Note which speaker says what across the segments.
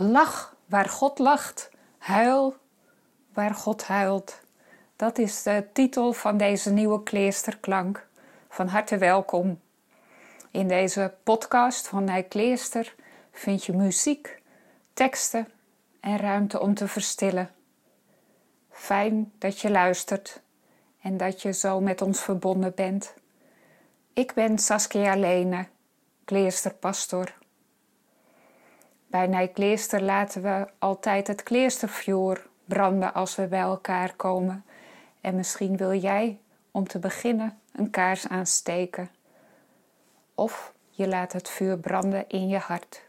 Speaker 1: Lach waar God lacht, huil waar God huilt. Dat is de titel van deze nieuwe kleesterklank. Van harte welkom. In deze podcast van Nij Kleester vind je muziek, teksten en ruimte om te verstillen. Fijn dat je luistert en dat je zo met ons verbonden bent. Ik ben Saskia Lene, kleesterpastor. Bij Nijkleester laten we altijd het kleestervuur branden als we bij elkaar komen. En misschien wil jij om te beginnen een kaars aansteken. Of je laat het vuur branden in je hart.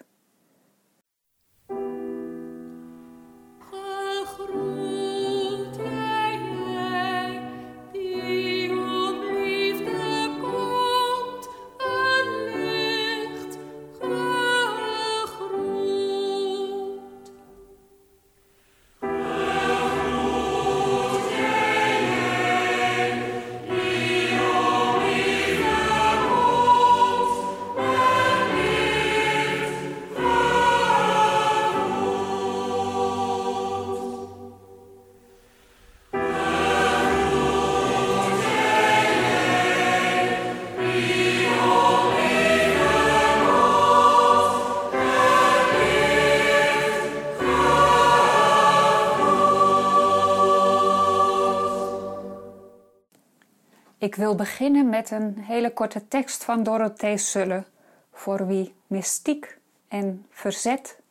Speaker 1: Ik wil beginnen met een hele korte tekst van Dorothee Sulle, voor wie mystiek en verzet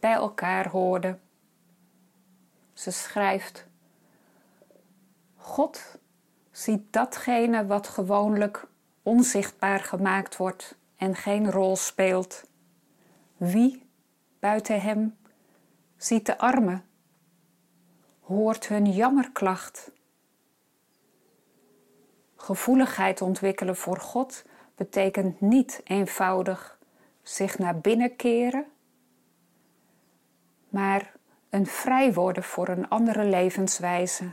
Speaker 1: bij elkaar hoorden. Ze schrijft: God ziet datgene wat gewoonlijk onzichtbaar gemaakt wordt en geen rol speelt. Wie buiten hem ziet de armen, hoort hun jammerklacht Gevoeligheid ontwikkelen voor God betekent niet eenvoudig zich naar binnen keren, maar een vrij worden voor een andere levenswijze.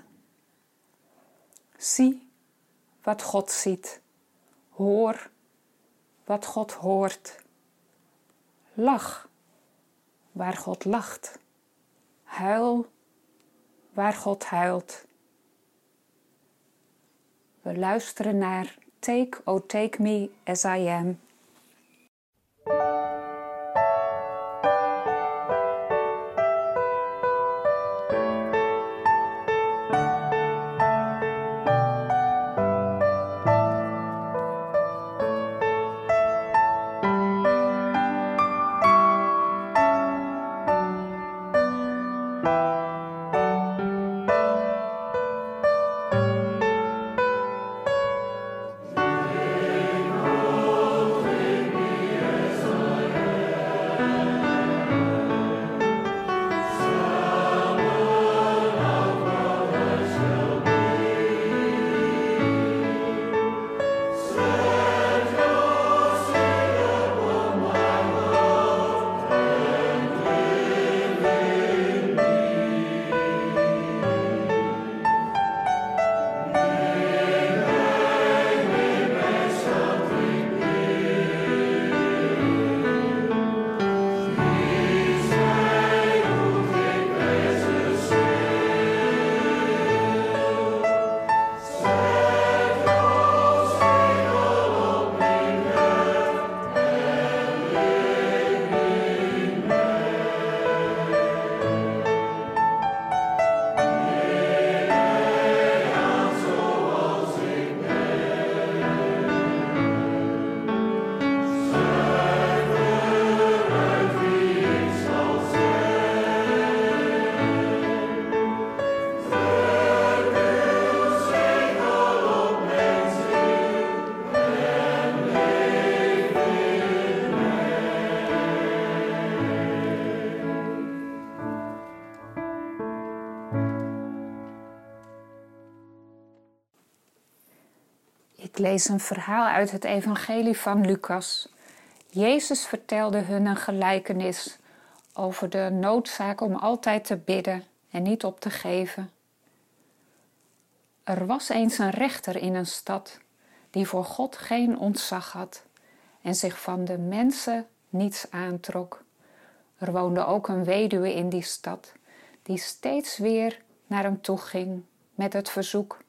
Speaker 1: Zie wat God ziet, hoor wat God hoort. Lach waar God lacht, huil waar God huilt. We luisteren naar Take, Oh Take Me As I Am. Lees een verhaal uit het Evangelie van Lucas. Jezus vertelde hun een gelijkenis over de noodzaak om altijd te bidden en niet op te geven. Er was eens een rechter in een stad die voor God geen ontzag had en zich van de mensen niets aantrok. Er woonde ook een weduwe in die stad, die steeds weer naar hem toe ging met het verzoek: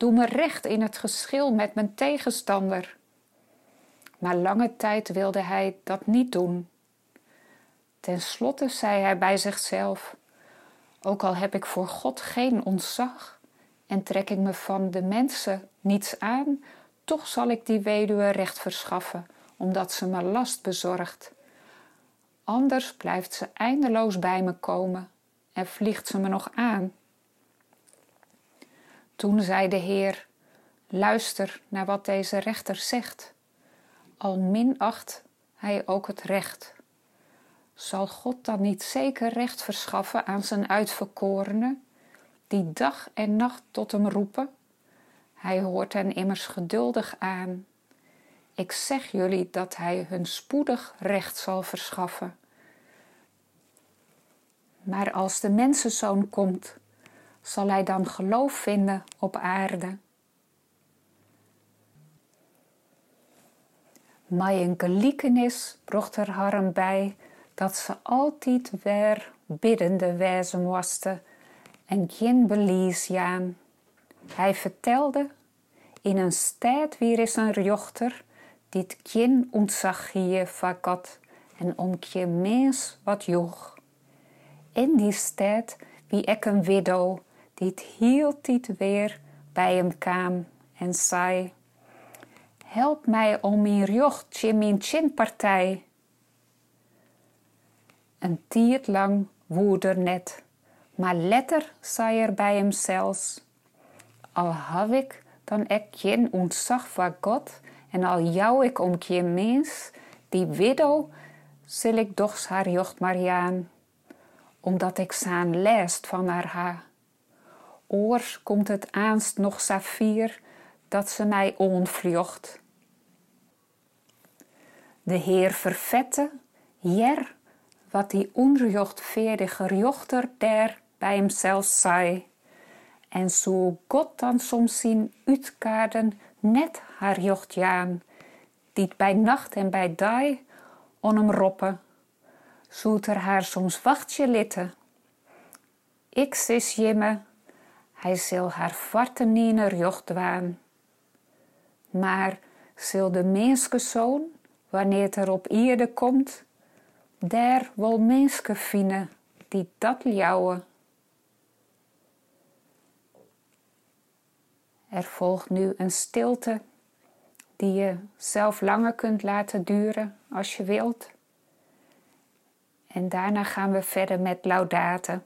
Speaker 1: Doe me recht in het geschil met mijn tegenstander. Maar lange tijd wilde hij dat niet doen. Ten slotte zei hij bij zichzelf: Ook al heb ik voor God geen ontzag en trek ik me van de mensen niets aan, toch zal ik die weduwe recht verschaffen, omdat ze me last bezorgt. Anders blijft ze eindeloos bij me komen en vliegt ze me nog aan. Toen zei de Heer: Luister naar wat deze rechter zegt. Al minacht hij ook het recht. Zal God dan niet zeker recht verschaffen aan zijn uitverkorenen, die dag en nacht tot hem roepen? Hij hoort hen immers geduldig aan. Ik zeg jullie dat hij hun spoedig recht zal verschaffen. Maar als de mensenzoon komt, zal hij dan geloof vinden op aarde? Maar geliekenis bracht er harm bij dat ze altijd weer biddende wezen moesten en geen belies jaan. Hij vertelde, in een stad weer is een jochter, dit geen ontzag hier van God en om geen mens wat joeg. In die stad wie ik een widow, hield dit weer bij hem kwam en zei, Help mij om mijn jocht, mijn chinpartij. Een tiert lang woeder net, maar letter zei er bij hem zelfs, Al heb ik dan ik geen ontzag voor God en al jou ik om geen mens, die widow zal ik doch haar jocht Mariaan omdat ik zaan leest van haar ha. Oors komt het aanst nog saffier dat ze mij onvlucht. De Heer vervette, jer, wat die onrechtvaardige jochter der bij hemzelf zei. En zo God dan soms zien uitkaarden net haar jochtjaan, die bij nacht en bij dag on hem roppen zoet er haar soms wachtje litten. Ik sis jimme, hij zal haar varte niener jocht dwaan. Maar zil de menske wanneer het er op ierde komt, der wil menske vinden die dat ljouwen. Er volgt nu een stilte die je zelf langer kunt laten duren als je wilt. En daarna gaan we verder met laudaten.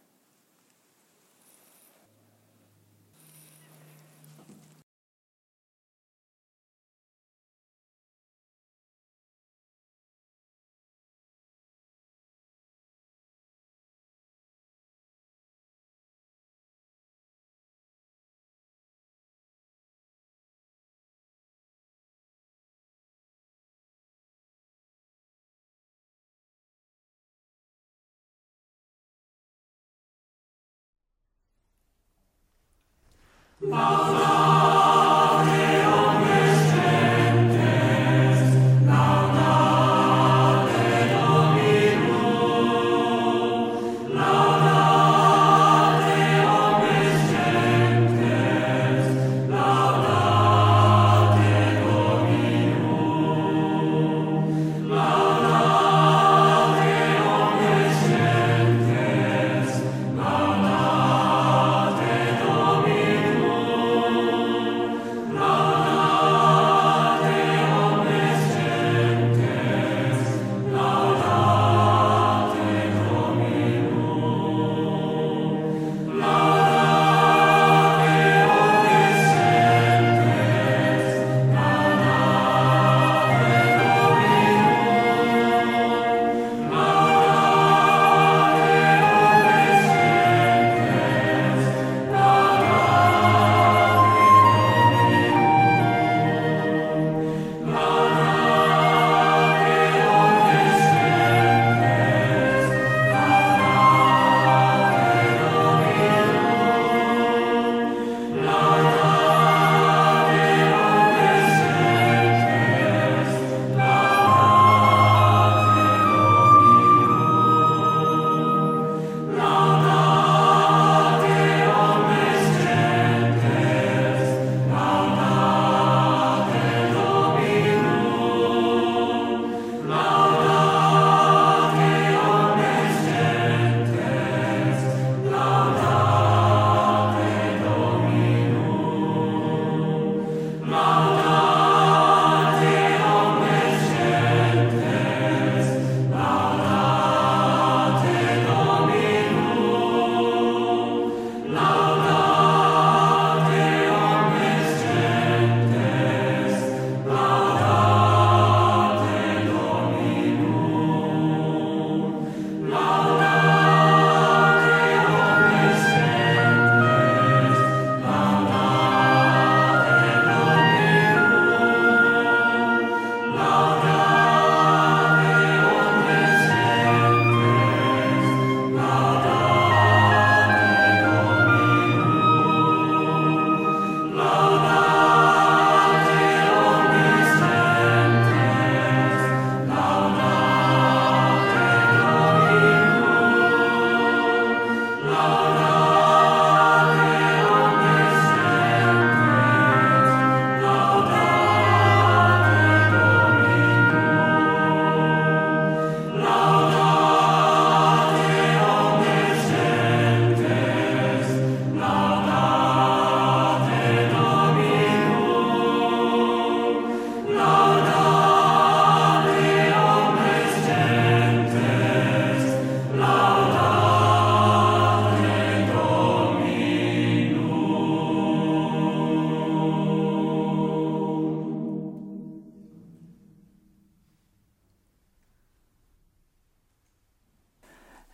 Speaker 1: Now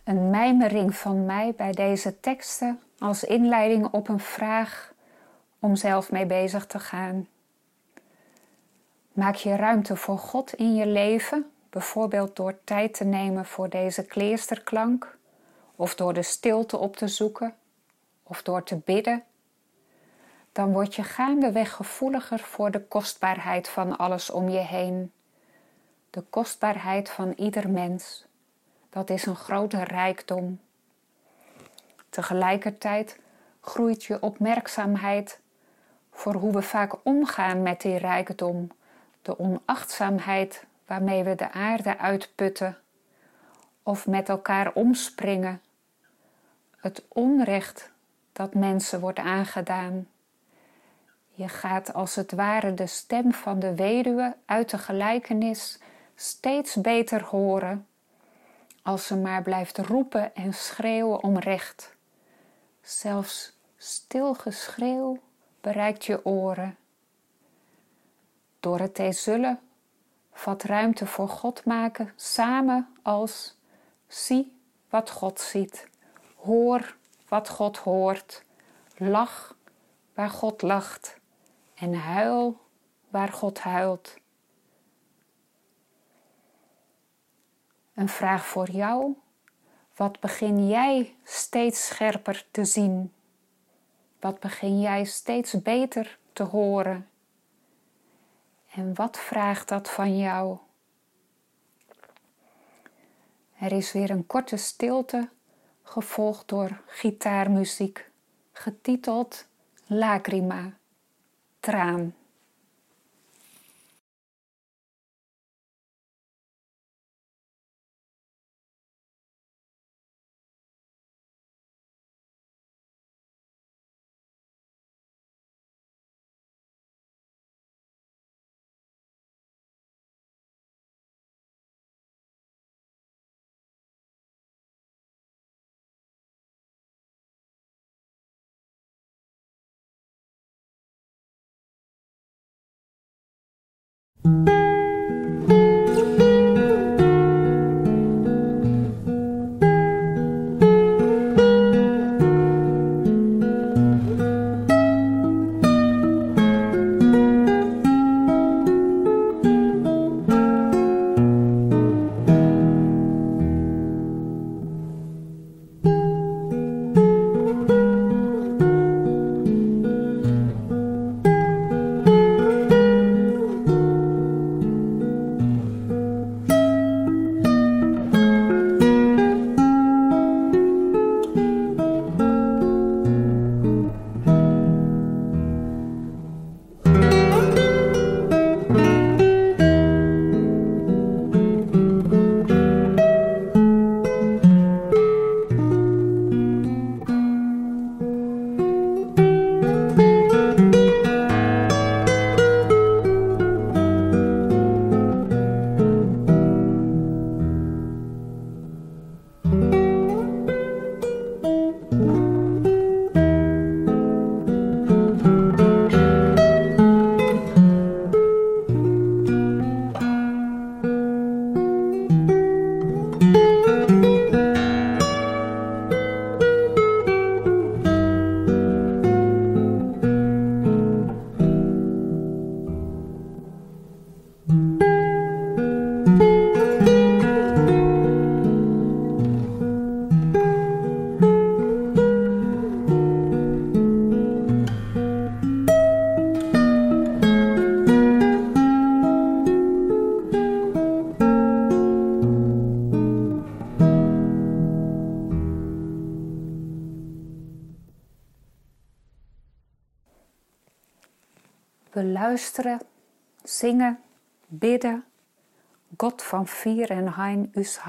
Speaker 1: Een mijmering van mij bij deze teksten als inleiding op een vraag om zelf mee bezig te gaan. Maak je ruimte voor God in je leven, bijvoorbeeld door tijd te nemen voor deze kleesterklank, of door de stilte op te zoeken, of door te bidden. Dan word je gaandeweg gevoeliger voor de kostbaarheid van alles om je heen. De kostbaarheid van ieder mens. Dat is een grote rijkdom. Tegelijkertijd groeit je opmerkzaamheid voor hoe we vaak omgaan met die rijkdom, de onachtzaamheid waarmee we de aarde uitputten of met elkaar omspringen, het onrecht dat mensen wordt aangedaan. Je gaat als het ware de stem van de weduwe uit de gelijkenis steeds beter horen als ze maar blijft roepen en schreeuwen om recht. Zelfs stil geschreeuw bereikt je oren. Te zullen vat ruimte voor God maken samen als zie wat God ziet, hoor wat God hoort, lach waar God lacht en huil waar God huilt. Een vraag voor jou. Wat begin jij steeds scherper te zien? Wat begin jij steeds beter te horen? En wat vraagt dat van jou? Er is weer een korte stilte, gevolgd door gitaarmuziek, getiteld Lacrima, traan. Mm-hmm. We luisteren, zingen, bidden. God van vier en hein us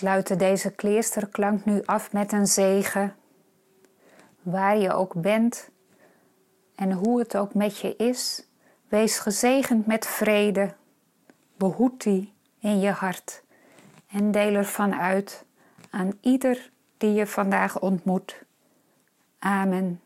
Speaker 1: sluiten deze kleesterklank nu af met een zegen. Waar je ook bent en hoe het ook met je is, wees gezegend met vrede. Behoed die in je hart en deel ervan uit aan ieder die je vandaag ontmoet. Amen.